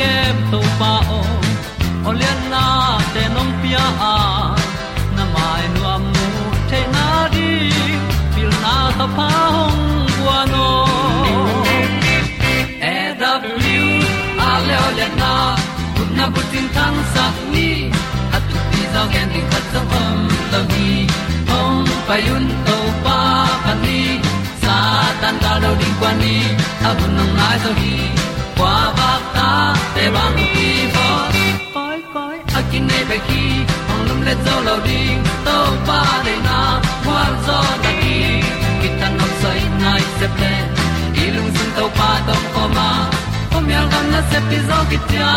hong kem to pa o olian na te nong pia. A na mai nu am nu te na di pil na ta pa hong bua no e da blue a le olian na kun na bu tin tan sa ni at ti zo gen di khat sa om la vi hong pa yun to pa pa ni, sa tan da lo di kwa ni. A bu nong mai zo hi qua ba te bang ki bo koi koi a kin nei pe ki hong lum le zo lo di to pa de na kwa zo na ki ki tan nok sai nai se ple ilung sun to pa tom ko ma. Pom yal gam na se pi zo ki tia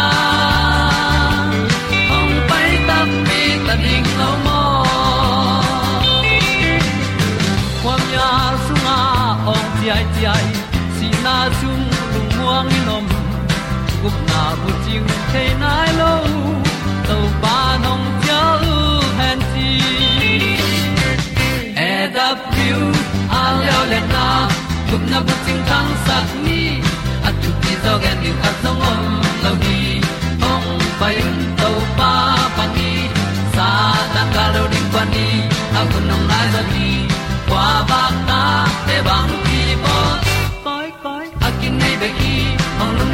hong pai ta mi ta ding lo mo kwam ya sunga ong ti ai ti ai si na zum lu muang ni nom gup na bu ting te nai lo to pa nong pia u han ti e da piu a leo le na gup na bu ting tang sat ni at tu ti zo gen ni at zo om lo ni ong pai un to pa pa ni sa ta ka lo ding pa ni a bu nong lai za ni qua ba ta te bang ki bo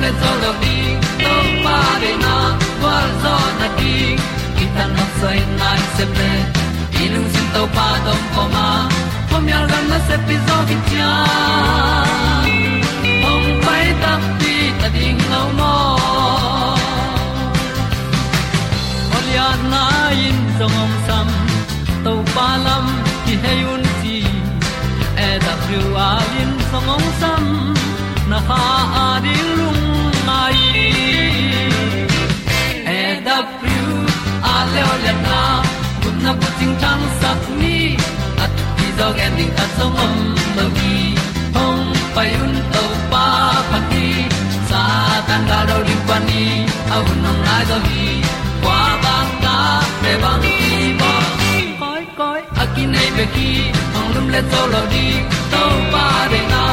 le zo lo di to pa de na kwa zo na di ki ta na sai nai se pe i lu sin to pa tom ko ma ko mi al gan na se pi zo ki tia ong pai ta pi ta ding lo mo ol ya na in zong om sam to pa lam ki hay un ti e da thru a in zong om sam na ha a lung mai e da thru a le o le na kun na bu ting tang sat ni at ti dog ending ta so mom lo gi hong pai un to pa pa ti sa tan da do ri pa ni au no lai do gi qua ba ta pe bang ki ba koi koi a ki nei pe ki hong lum le to lo di to pa de na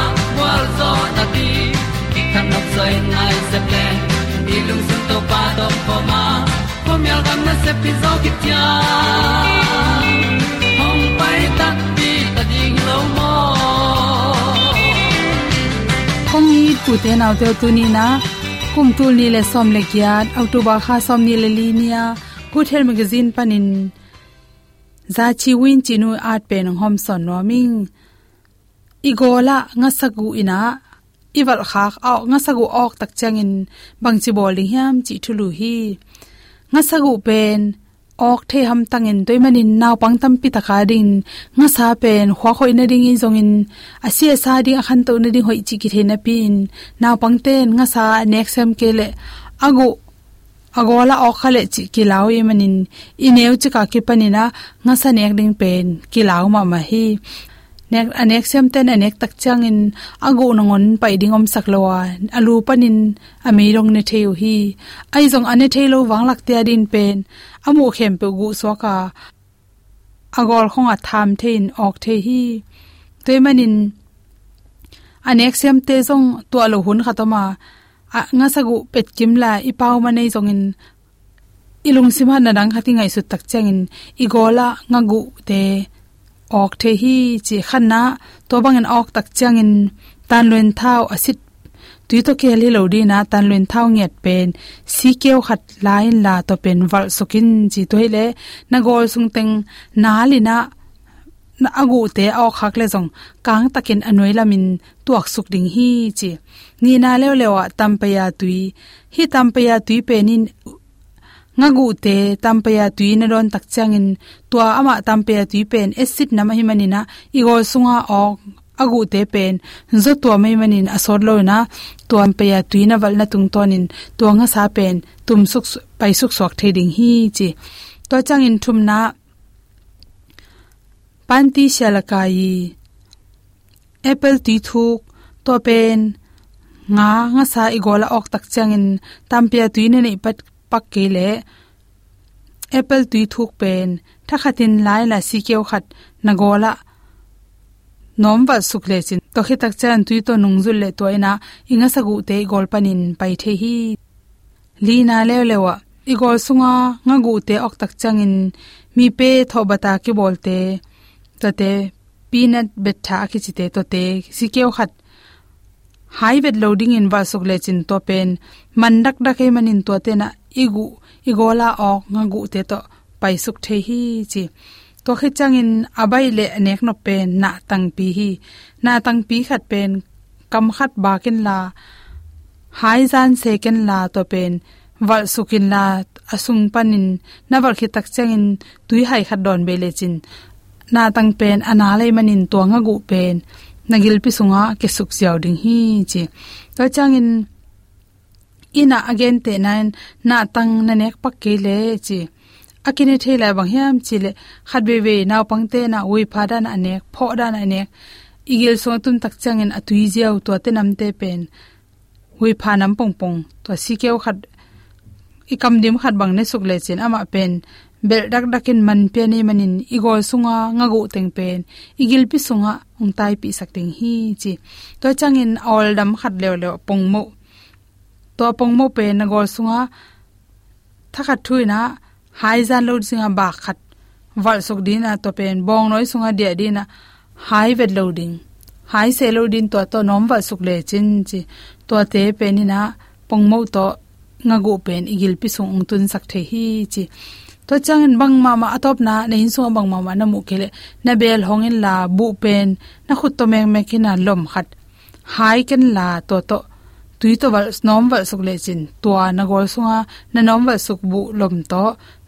zo na ti ki kan nok sai nai se ple ni lung sun to pa do po ma. Po mi al gam na se pi zo ki tia hong pai ta ti ta ding lo mo kong ni pu te naw te tu ni na kum tu ni le som le kiat october kha som ni le linia good health magazine panin za chi win chinu art pen hom son no ming igola nga sagu ina. Iwal khak aw nga sagu ok tak changin bangchi bowling hiam chi thulu hi. Nga sagu pen, ok the ham tangin toy manin naw pang tam pi taka ding. Nga sa pen khwa khoi na ding in zongin. Asia sa ding akhan to na ding hoi chi ki thena pin. Naw pang ten nga sa next sem kele agu, agola okhale chi kilau i manin. Ineu chi ka ki panina nga sa nek ding pen kilau ma ma hi nek anek sem ten anek tak chang in agu nongon pai ding om saklawa alu panin ami rong ne theu hi. Ai jong ane thelo wang lak tia din pen. Amu khem pe gu so ka agol khong a tham thein ok the hi. Te manin anek sem te jong to lo hun khatama a nga sagu pet kim la i pau jong in ilung sima na dang khati ngai su tak chang in igola nga gu te ok the hi chi khanna to bangin ok tak changin tan luen thau asit. Tui to ke li lo di na tan luen thau nget pen. Si keu khat lain la to pen wal sokin chi to le. Na gol sung teng na li na na agu te au khak le jong kang takin anoi lamin tuak suk ding hi chi. Ni na lew lewa tampaya tui. Hi tampaya tui penin ngagu te tampaya tui na don tak changin tua ama tampaya tui pen acid nama himanina igol sunga ok agu te pen zo tua mai manin asor lo na tua pe ya tuina wal na tung tonin tua nga sa pen tum suk pai suk sok theding hi chi to changin thum na panti shalakai apple ti thuk to pen nga nga sa igola ok tak changin tampia tuine nei pat pak ke le apple tui thuk pen tha thakhatin lai la si keu khat nagola. Nom wa sukle chin. To khi tak chan tui to nung zul le toina inga sagu te gol panin pai the hi. Li na le lewa i gol sunga nga gu te ok tak changin. Mi pe tho bata ki bolte to te peanut betha ki chite to te si keu khat. High weight loading in wa sukle chin to pen. Mandak dak he manin to te na igu igola ok nga gu te to pai suk the hi chi to khi changin abai le nek no pen na tang pi hi na tang pi khat pen kam khat ba kin la hai zan se ken la to pen wal sukin la asung panin na wal khi tak changin tui hai khat don be le chin na tang pen ana le manin to nga gu pen nagil pi sunga ke suk jiao ding hi chi to changin ina again te nan na tang na nek pak ke le chi. Akine thela bang hiam chile khatbe we naw pangte na ui phada na anek pho dan na anek igel so tum tak changin atui jiao to te nam te pen. Hui pha nam pong pong to sikeu khat, ikam dim khat bang ne suk le chen ama pen. Bel dak dakin man pe ni manin igol sunga ngagu teng pen. Igil pi sunga ong tai pi sak ting hi chi. To changin all dam khat lew lew pong mo to pong mo pe na gol sunga. Thakhat thuina hai zan lo singa ba khat wal sok dina to pen bong noi sunga dia dina, hai vet loading. Hai se loading to to nom wal suk le chin chi. To te penina, pongmo to ngagu pen igil pi sung ung tun sak the hi chi. To changin bang ma ma atop na na in so bang ma ma na mu kele. Na bel hongin la bu pen, na khut to meng me kina lom khat. Hai ken la to to tui to wal nom wal suk le chin tua na gol sunga na nom wal suk bu lom to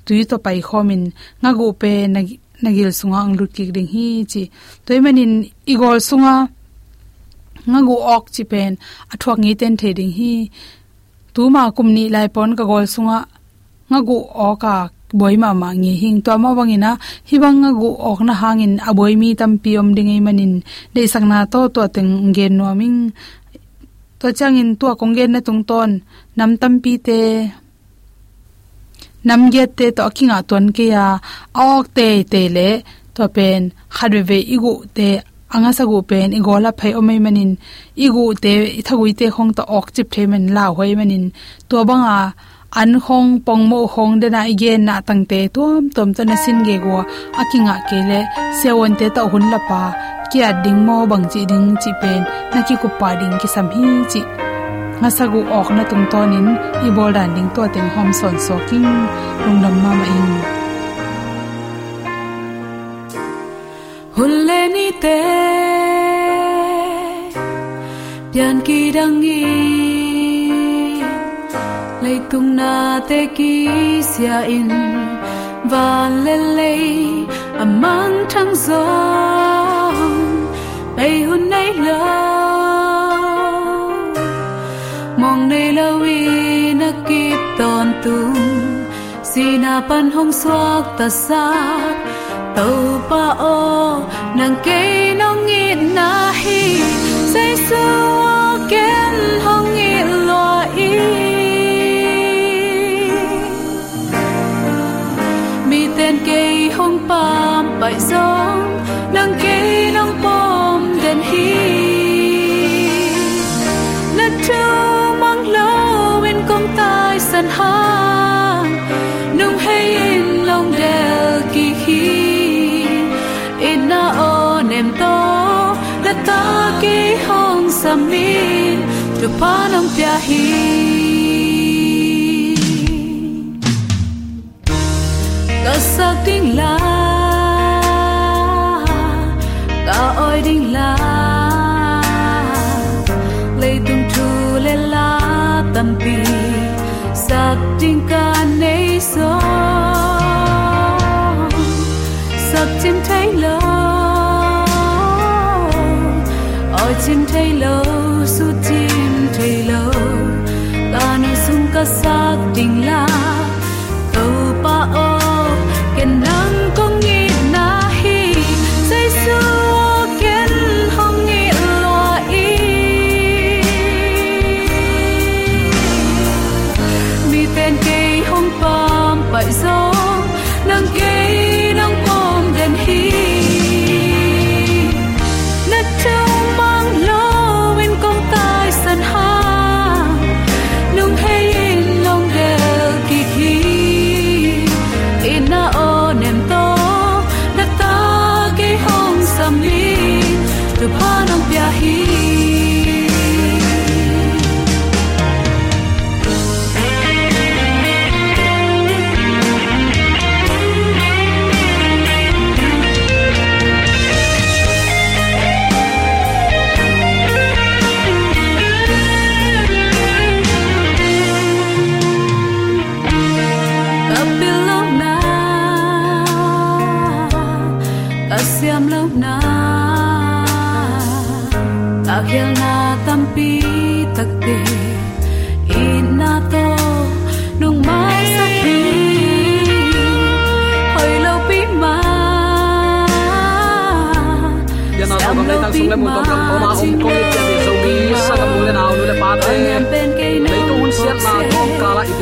tui to pai khomin nga gu pe na nagil sunga ang lut ki ding hi chi. Toy manin igol sunga nga gu ok chi pen athuak à ngi ten the ding hi. Tu ma kum ni lai pon ka gol sunga nga gu oka à boi ma ma ngi hing to ma wangina hi bang nga gu ok na hangin aboy à mi tam piom ding ei manin de na to to teng gen no ming to changin to konggen na tung ton nam tam pi te namge te to kinga ton ke ya ok te te le, to pen khadwe ve igu te anga sagu pen, igola phai omai manin, igu te, ithagui te khong to ok chip the men la hoi manin. To banga an khong pong mo khong de na igen na tang te tuam tom to sin ge go akinga kele sewon te ta hun la pa kia ding mo bang chi ding chi pen na ki ku pa ding ki sam hi chi nga sa gu ok na tung tonin i bol dan ding to teng hom son so king lung dam ma ma in hulle ni te pian ki dang i lei tung na te ki sia in. Van le le amang à thang zo bay hun nay lo mong nay lo wi na kip ton tung sina pan hong suak ta sa tàu pa o nang ke nong ngit na hi. Say su जो पानं प्याही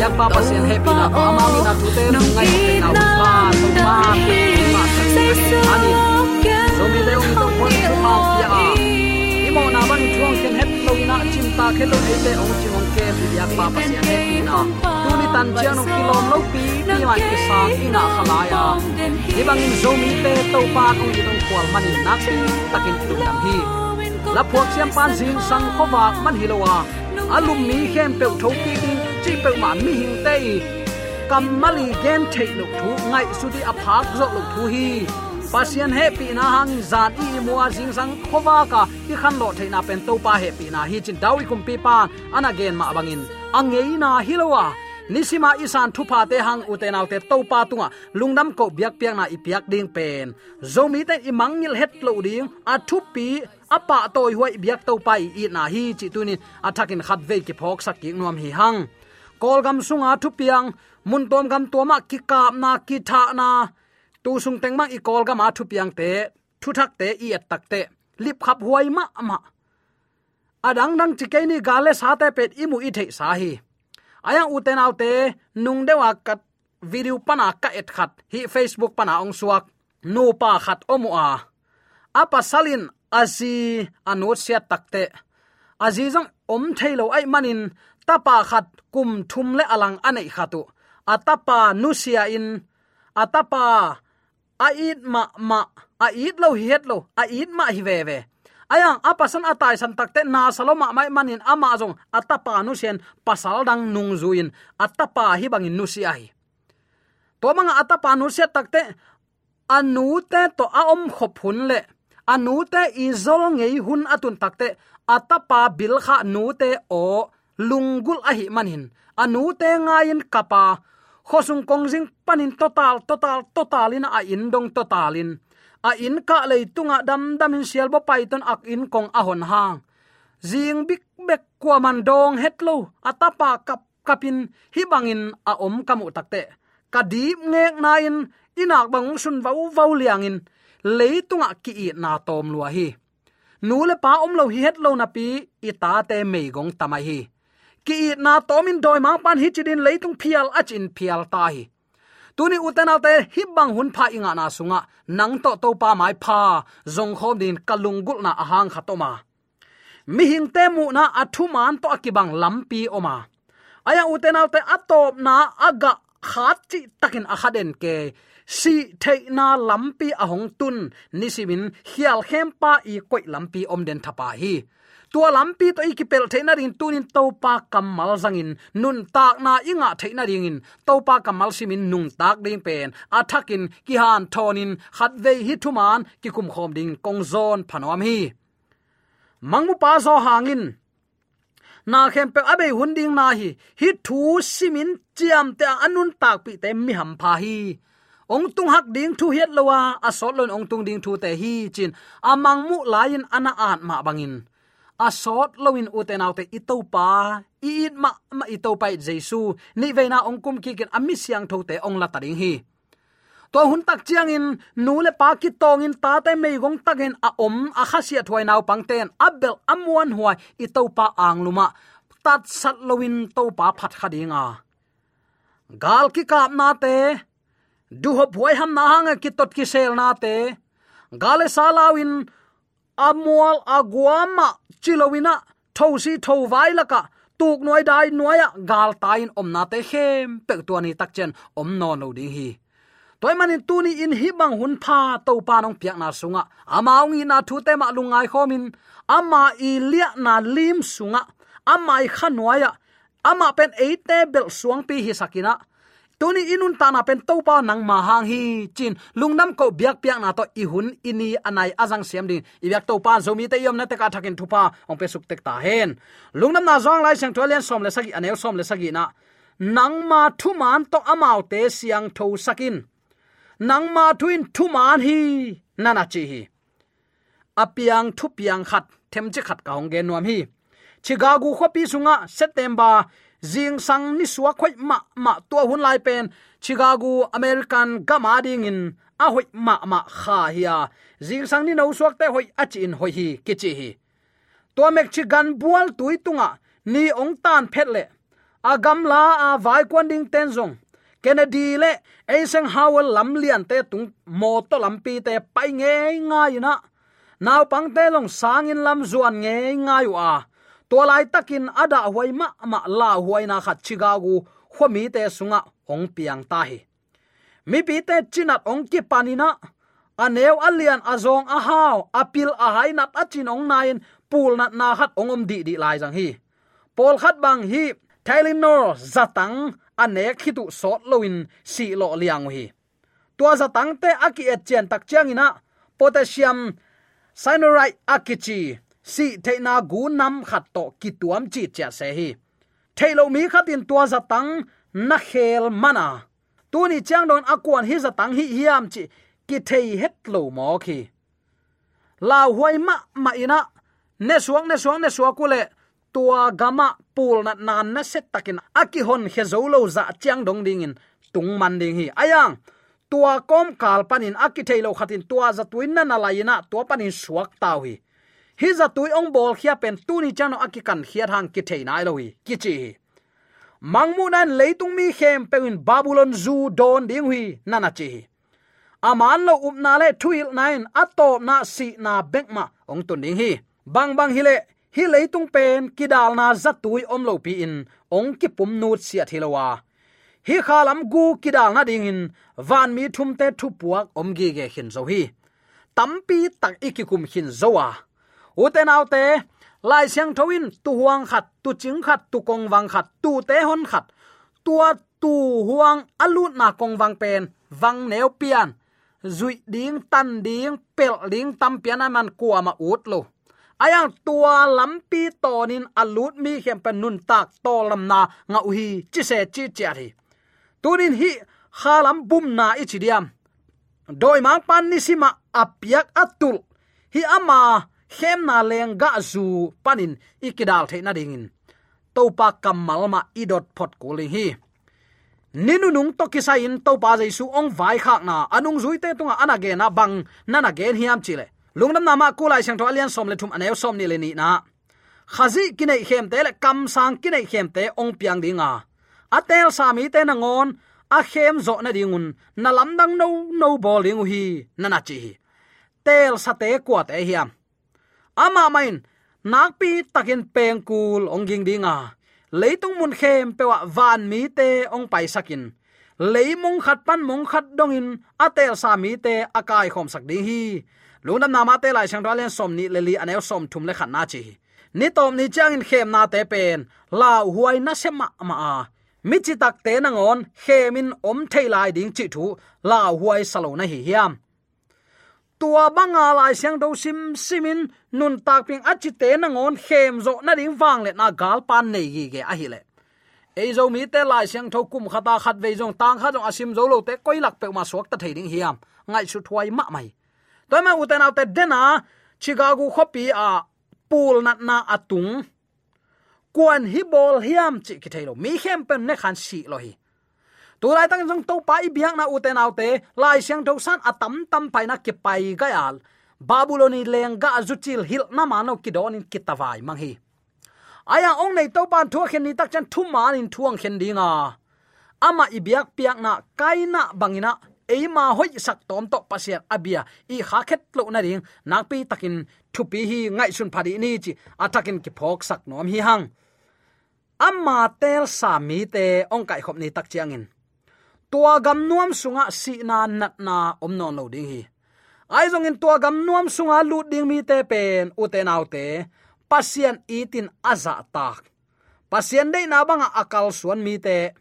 ibyak pa pa sian happy na pa ma mi na tu te nung ngai te na pa tu ma ma ani so mi le ong to pon ko ma pia a imo na ban chuang ken het lo na chim ta khe lo te ong chim ong ke ibyak pa pa sian happy na tu ni tan chiang no kilom lo pi pi ma ki sang ina khala ya ni bang in zo mi te to pa ong ni dong kwal mani nak takin tu dam hi la phuak siam pan jing sang khowak man hilowa alum mi khem pe pi ding chi pe ma mi hing te kamali gen thei luk thu, ngai su di aphak zo luk thu hi. Pasian happy na hang, zan i mua jing sang khowa ka. I khan lo theina pen to pa happy na hi chin dawi kum pi pa. An again ma bangin angei na hilowa nisima isan thupa te hang uten autte to pa tunga. Lungnam ko biak piak na ipiak ding pen. Zomi te imangil het lo ding. A thupi apa toy huai biak to pai i na hi chi tunin athakin khat ve ki phok sak ki nuam hi hang kol gam sunga thupiang mun tom gam toma ki kap na, ki tha na. Tu sung teng mang i kol gam a thupiang te, thu thak te i at tak te. Lip khap huai ma ma. Adang dang chike ni gale sa te pet imu i the sa hi. Aya uten autte nung dewa kat, video pana ka et khat, hi facebook pana ong suak. Nu pa khat omu a. Apa salin azi anu sia takte azizang om thailo ai manin tapa khat kum thum le alang anei khatu. Atapa nusia in. Atapa a ma ma, ait lo hi het lo, ait ma hi ve ve. Ayang, apasan atai san takte na saloma mai manin ama jong atapa nu sen pasal dang nung zuin atapa hi bangin nu si ai to manga atapa nu se takte, anu te to a om khop hun le. Anu te izol ngei hun atun takte. Atapa bil kha nu te o lungul ahi manin. Anu te ngain kapa. Khosung kongjing panin total total, totalin a in dong totalin. A in ka le tunga dam dam in sial bo python ak in kong ahon hang jing big bek kwa man dong hetlo atapa kap, kapin, hibangin a om kamu takte. Kadip ngek nain, inak bang sun vau vau liangin. Leitunga ki na tom luahi nule nu le pa om lo hi het lo na pi ita te mei gong tamai hi ki na tomin doi mang pan hi chidin leitung phial achin phial ta hi. Tuni utanal te hibang hun pha inga na sunga. Nang to to pa mai pha. Zong khom din kalung gul na ahang khatoma mi hing te mu na athu man to akibang lampi oma aya utanal te atop na aga khat chi takin akhaden ke. Si theina lampi ahong tun. Nisimin hial hempa i koi lampi om den thapa hi tua lampi to ikipel theina rin tunin topa kamal zangin. Nun tak na inga theina ringin. Topa kamal simin nung tak ding pen. Athakin ki han thonin. Khat ve hi thuman ki kum khom ding kong zon phanom hi. Mangmu pa zo hangin. Na khem pe abe hunding na hi. Hi thu simin chiam te anun tak pi te mi ham pha hi. Ong tung hak ding thu hiet lowa. Asol lon ong tung ding thu te hi chin. Amang mu lain ana at ma bangin a sot loin uten autte itopa i it ma ma itopa jesu. Ni veina ongkum ki ken ami siang tho ong la taring hi. To hun tak chiang in nu le pa ki tong in ta te mei gong tak hen a om, a khasia thoi naw pangten abel amuan huai itopa pa ang luma. Tat sat loin topa phat khadinga gal ki kap na te du hop huai ham na hang ki tot ki sel na te. Gale salawin amual aguama, chilowina thosi tho vai laka, tuk noi dai noya gal tain omna te hem pe tuani takchen om no no ding hi. Toy manin tuni in hi bang hun pha to pa nong piak na sunga. Amaung i na thu te ma lungai khomin. Ama i lia na lim sunga. Amai khanwaya ama pen eite bel suang pi hi sakina tuni inun ta na pen topa nang ma hang hi chin. Lungnam ko biak piak na to i hun ini anai azang siam ding. I biak topa zomi te yom na te ka thakin thupa ong pe suk tek ta hen. Lungnam na zong lai sang tolian som le sagi anel som le sagi na. Nang ma thu man to amau te siang tho sakin nang ma thuin thu man hi nana chi hi. Apiang thu piang khat them che khat ka ong ge nuam hi. Chigagu khopi sunga september jing sang ni suwa khoi ma ma to hun lai pen. Chicago, american gama ding in. A hoi ma ma kha hiya jing sang ni no suak te hoi a chin hoi hi, ki chi hi. To mek chi gan bual tui tunga. Ni ong tan phet le. A gam la a vai kwan ding ten zong. Kennedy le eiseng howell lam lian te tung mo to lampi te pai nge ngai na. Naw pang te long sang in lam zuan nge ngai wa to lai takin ada huai ma ma la huai na khat chigagu khomi te sunga ong piang ta hi mi pi te chinat ong ki panina aneu alian azong a hao apil a hai nat a chin ong nain pul nat na khat ong om di di lai jang hi. Pol khat bang hi thailinor zatang ane khitu sot loin si lo liang hi. Tua zatang te aki et chen tak chiang ina, potassium cyanuride akichi si theina gu nam khat to ki tuam chi cha se hi. Thailo mi khatin tua za tang na khel mana. Tu ni chang don akwan hi za tang hi hiam chi ki thei het lo mo khi. La huai ma ma ina. Ne suang ne suang ne suak kule tua gama pul na nan na set takin. Aki hon he zolo za chang dong ding in. Tung man ding hi. Ayang, tua kom kal panin. Aki thailo khatin tua za tuin na na laina tua panin suak tau hi hi za tui ong bol khia pen tu ni chano akikan khia hang ki thei nai lohi ki chi? Mangmu nan leitung mi khem pein babylon zu don ding hui nana chi. Aman lo up na le thuil nain atop na si na bekma ong tun ding hi. Bang bang hi le, hi leitung pen kidal na za tui om lo pi in, ong ki pum nut sia thilowa hi khalam gu kidal na ding in, van mi thum te thu puak om gi ge khin zo hi. Tampi tak ikikum hin zowa uten autte lai siang thoin, tu huang khat, tu ching khat, tu kong wang khat, tu te hon khat. Tua tu huang alut na kong wang pen wang neo pian. Zui ding, tan ding, pel ding, tam pian man kwa ma ut lo ayang tua lampi tonin alut mi khem pen nun tak to lam na nga uhi chi se chi chi hi tunin hi khalam bum na ichidiam doi mang pan ni sima apiak atul. Hi ama khem na leng ga zu panin ikidal theina dingin topa kamal ma idot phot ko le hi. Ninu nung to kisa in to pa jaisu ong vai khak na. Anung zui te tunga anage na bang nana gen hiam chile. Lungnam nama kulai sang to alian som le thum anew som ni le ni na. Khazi kinai khem te le kam sang kinai khem te ong piang dinga atel sami te na ngon, a khem zo na dingun na lam dang no no bowling ding hi nana chi tel sa te kwa te hiam ama main, nakpi takin pengkul ongging dinga. Leitung mun khem pewa van mi te ong pai sakin. Leimong khat pan mong khat dongin, atel sa mi te akai khom sak ding hi. Lunam nama te lai sang dalen som ni leli anel som thum le khan na chi. Ni tom ni chang in khem na te pen. La huai na sema ma a. Mi chi tak te na ngon, khemin om thei lai ding chi thu. La huai salo na hi hiam tua banga lai siang do sim simin, nun tak ping achi te na ngon khem zo na ding wang le na gal pan nei gi ge a hi le. Ei zo mi te lai siang tho kum khata khat ve jong tang kha jong asim zo lo te koi lak pe ma suak ta thei ding hiam. Ngai su thuai ma mai. Toy ma uten autte dena chicago khopi a pool nat na atung kwan hi bol hiam chi ki thailo mi khem pen ne khan si lo hi tu lai tang jong to pa i biang na uten autte lai siang tho san atam tam pai na ki pai ga yal leng lenga azuchil hil na mano in kitawai mang hi. Aya ong nei to pan thu khen ni tak chan thu man in thuang khen dinga ama ibiak piak na kaina bangina eima hoi sak tom to pasian abia i kha khet lo na ring nak pi takin thu pi hi ngai sun phari ni chi atakin ki phok sak nom hi hang amma tel sa mi te ong kai khop ni tak chiang in tua gam nuam sunga si na nat na om non lo ding hi. Ai zong in tua gam nuam sunga lu ding mi te pen, u te nau te, pasien itin aza tak. Pasien dei na banga akal suan mi te.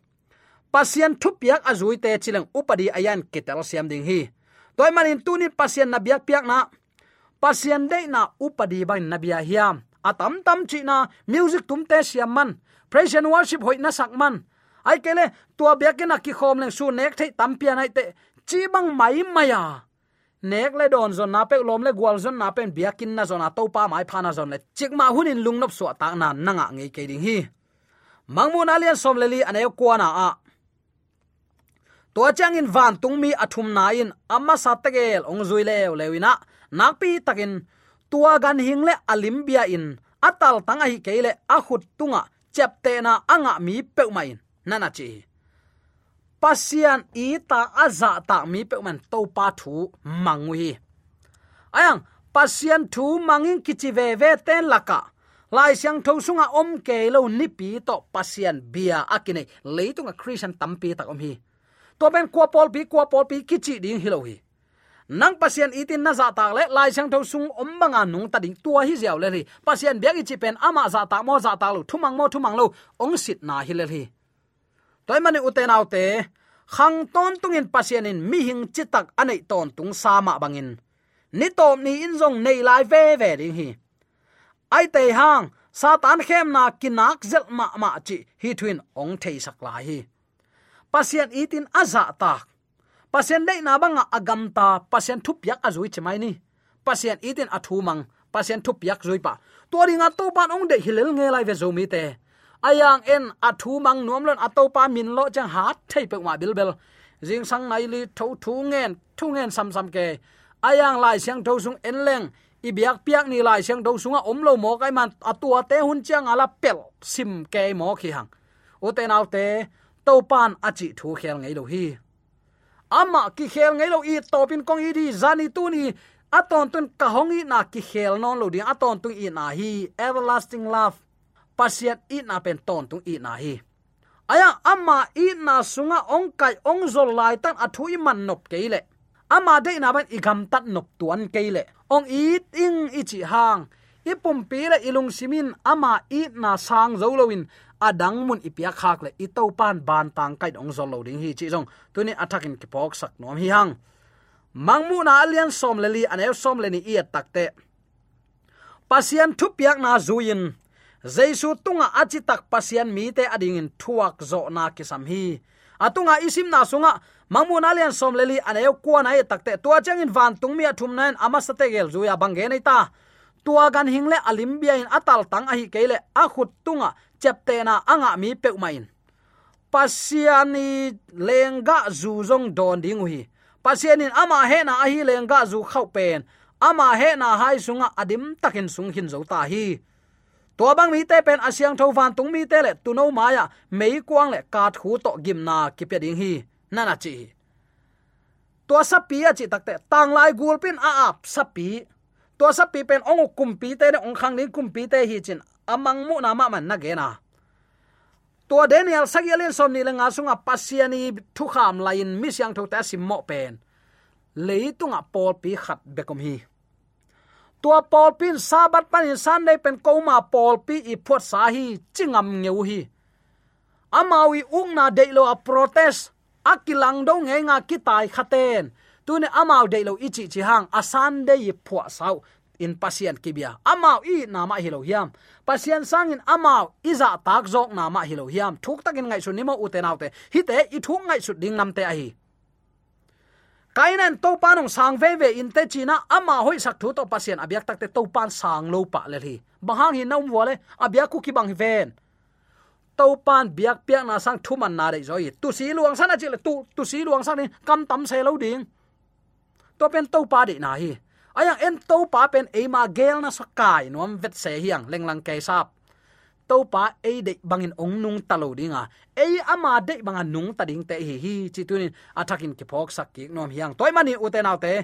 Pasian thupiak azui te chilang upadi ayan ketel siam ding hi. Toy manin tunin pasien na biak piak na. Pasien dei na upadi bang nabia hiam. Atam tam chi na music tum te siam man. Praise and worship hoina sak man ai kele tua cái na ki khom leng su nek thei tam pia nai te, chi bang mai maya à? nek le don zon na pe, lom le gwal zon na pen biakin na zon a to pa mai phana zon le chik ma hunin lung nop so ta na nanga à, ngei ke ding hi. Mangmun alian som le li ane ko na à. a to chang in van tung mi athum na in amma satagel ong zui le lewina nakpi takin tua gan hing le alimbia in atal tanga hi keile ahut tunga chepte na anga mi pe mai nana chi pasian i ta aza ta mi pe man to pa thu mangui ayang pasian thu mangin kichi ve ve ten laka lai siang tho sunga à om ke lo ni pi to pasian bia akine leitunga à christian tampi tak om hi. To ben kwa pol pi kwa pol pi kichi ding hi lo hi. Nang pasian itin na za tak le lai siang tho sung om manga à nung ta ding tua hi jaw le ri pasian biak ichi pen ama za dạ ta mo za dạ ta lo thumang mo thumang lo ong sit na hi le ri toy mani uten autte khang ton tungin pasianin mi hing chitak anei ton tung sama bangin. Ni tom ni in jong nei lai ve ve ding hi. Ai te hang, satan khem na kinak zel ma ma chi hi twin ong thei sak lai hi. Pasien itin aza ta pasien dei na banga agam ta, pasien thup yak azui chmai ni. Pasien itin athumang pasien thup yak zui pa. To ringa to pan ong de hilel nge lai ve zo mi te ayang en athu mang nuam lon atopa min lo chang ha thei pe ma bil bel. Jing sang nai li tho thu ngen thu ngen sam sam ke. Ayang lai siang tho sung en leng. I biak piak ni lai siang tho sunga om lo mo kai man atua te hun chang ala pel sim ke mo khi hang. O te nau te, to pan achi thu khel ngei lo hi. Ama ki khel ngei lo i topin kong i di zani tu ni. Aton tun ka hong na ki khel non lo di aton tu i na hi. Everlasting love pasiat i na pen ton tung i na hi. Aya amma i na sunga ong kai ong zol lai tan athu i man nop keile. Ama de na ban i gam tat nop tuan keile. Ong i ting i chi hang. I pum pi le ilung simin, ama i na sang zo loin adang mun ipia khak le i to pan ban tang kai ong zol lo ding hi chi jong tuni attacking ki pok sak nom hi hang. Mangmu na alian som le li, an som le ni i takte pasian thu piak na zuin jaisu tunga achi tak pasian mi te ading in thuak zo na kisam hi. Atunga isim na sunga mangmun alian som leli aneu kwa na takte tua chang in van tung mi athum nan ama sate gel zuya bange nei ta. Tua gan hingle alimbia in atal tang ahi kele a khut tunga chepte na anga mi pe main. Pasiani lenga zu zong don ding hi pasianin ama he na ahi lenga zu khau pen. Ama he na hai sunga adim takin sung hin zo ta hi to bang mi te pen asyang tho van tung mi te le tu no maya mei kwang le ka thu to gim na ki pe ding hi. Nana chi. To sapi a chi takte tang lai gul pin a ap sapi to sapi pen ong kum pi te ne, ong khang ni kum pi te hi chin. Amang mu na ma man na ge na. To daniel sagyalin som ni lenga sunga pasiani thu kham lain mi syang tho ta sim mo pen. Leitunga pol pi khat bekom hi tua paul pin sabat pan sunday pen ko ma paul pi i phot sa hi, chingam ngeu hi. Amawi ung na de lo a protest, akilang do nge nga kitai khaten. Tune amaw de lo ichi chi hang, a sunday i phwa sau. In pasien kibia. Amaw i nama hilo hiam. Pasien sangin amaw iza tak jok nama hilo hiam. Thuk takin ngai su nimo utenaute hite te i thuk ngai su ding namte a hi kainan to panong sang ve ve in te china ama hoi sak thu to pasien abyak tak te to pan sang lo pa le hi bahang hi nom wale abyak ku ki bang ven. To pan biak piak na sang thu man na de zoi. Tu si luang sana chi le tu tu si luang sang ni, kam tam se lo ding. To pen to pa de na hi. Ayang en to pa pen e ma gel na sakai nom vet se hiang lenglang ke sap to pa e de bangin ong nung talo dinga. E ama de banga nung ta ding te hi hi chitunin atakin ki phok sak ki nom hiang. Toy mani uten autte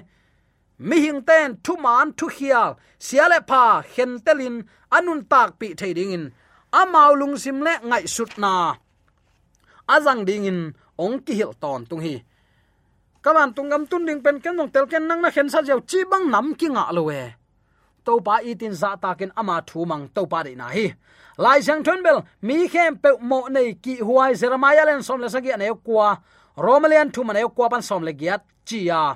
mi hing ten thu man thu khial siale pa hen telin anun tak pi thading in amau lung sim le ngai sut na. Azang ding in ong ki hil ton tung hi. Kawan tungam tun ding pen ken nong tel ken nang na khen sa jaw chi bang nam ki nga lo we to pa itin za ta ken ama thu mang to pa de na hi lai sang thon bel mi khem pe mo nei ki huai jeremiah len som le sagi ne kwa, romalian thu mane kwa ban som le giat chi ya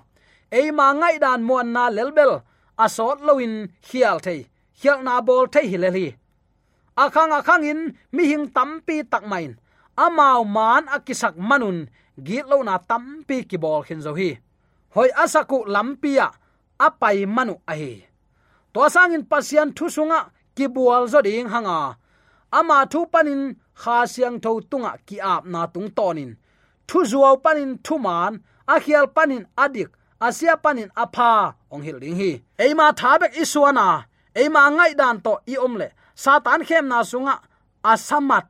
ma ngai dan mo na lel bel asot loin hial thei, hial na bol thei hi akhang akhang in, mi hing tampi tak main amao man akisak manun git lo na tampi ki bol khin zo hi. Hoi asaku lampia apai manu ahi to sangin pasian thu sunga ki bual zo ding hanga ama thu panin kha siang tho tunga ki ap na tung tonin. Thu zuaw panin thu man, a khial panin adik asia panin apha ong hil ring hi. Eima thabek isuana eima ngai dan to i omle. Satan khem na sunga asamat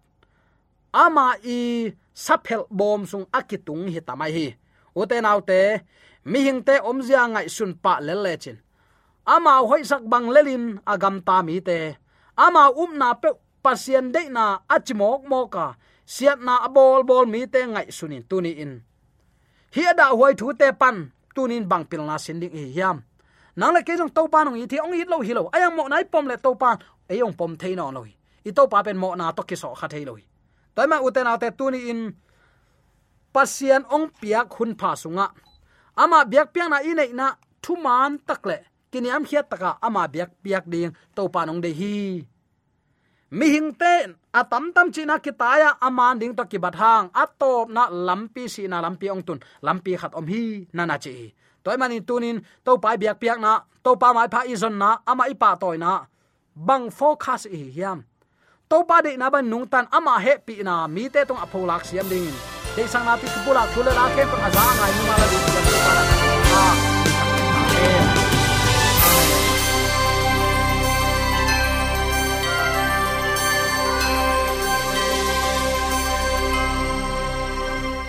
ama i saphel bom sung akitung hi tamai hi. Uten autte mi hingte omzia ngai sun pa lele chin. Ama hoi sak bang lelin agam ta mi te. Ama um na pe pasien de na achimok moka siat na bol bol mi te ngai sunin tuni in. Hi da hoi thu te pan, tunin bang pil na sinding hi hiam. Nang le kejong to pa nong ithi ong hit lo hi lo. Ayang mo nai pom le to pa ayong pom thei no loi i to pa pen mo na to ki so kha thei loi. Toy ma uten te tuni in pasian ong piak hun pha sunga. Ama biak piang na inei na thuman takle kiniam khiat taka ama biak piak ding to panong de hi mi hing te atam tam china kitaya aman ding to ki bathang atop na lampi si na lampi ong tun. Lampi khat om hi, na na chi. Toy mani tunin to pai biak piak na, to pa mai pha izon na ama ipa toy na. Bang focus i hiam. To pa de na ban nung tan ama he pi na. Mi te tong apolak siam ding de sang na pi pula thule la ke pa za ngai nu ma la di ya pa la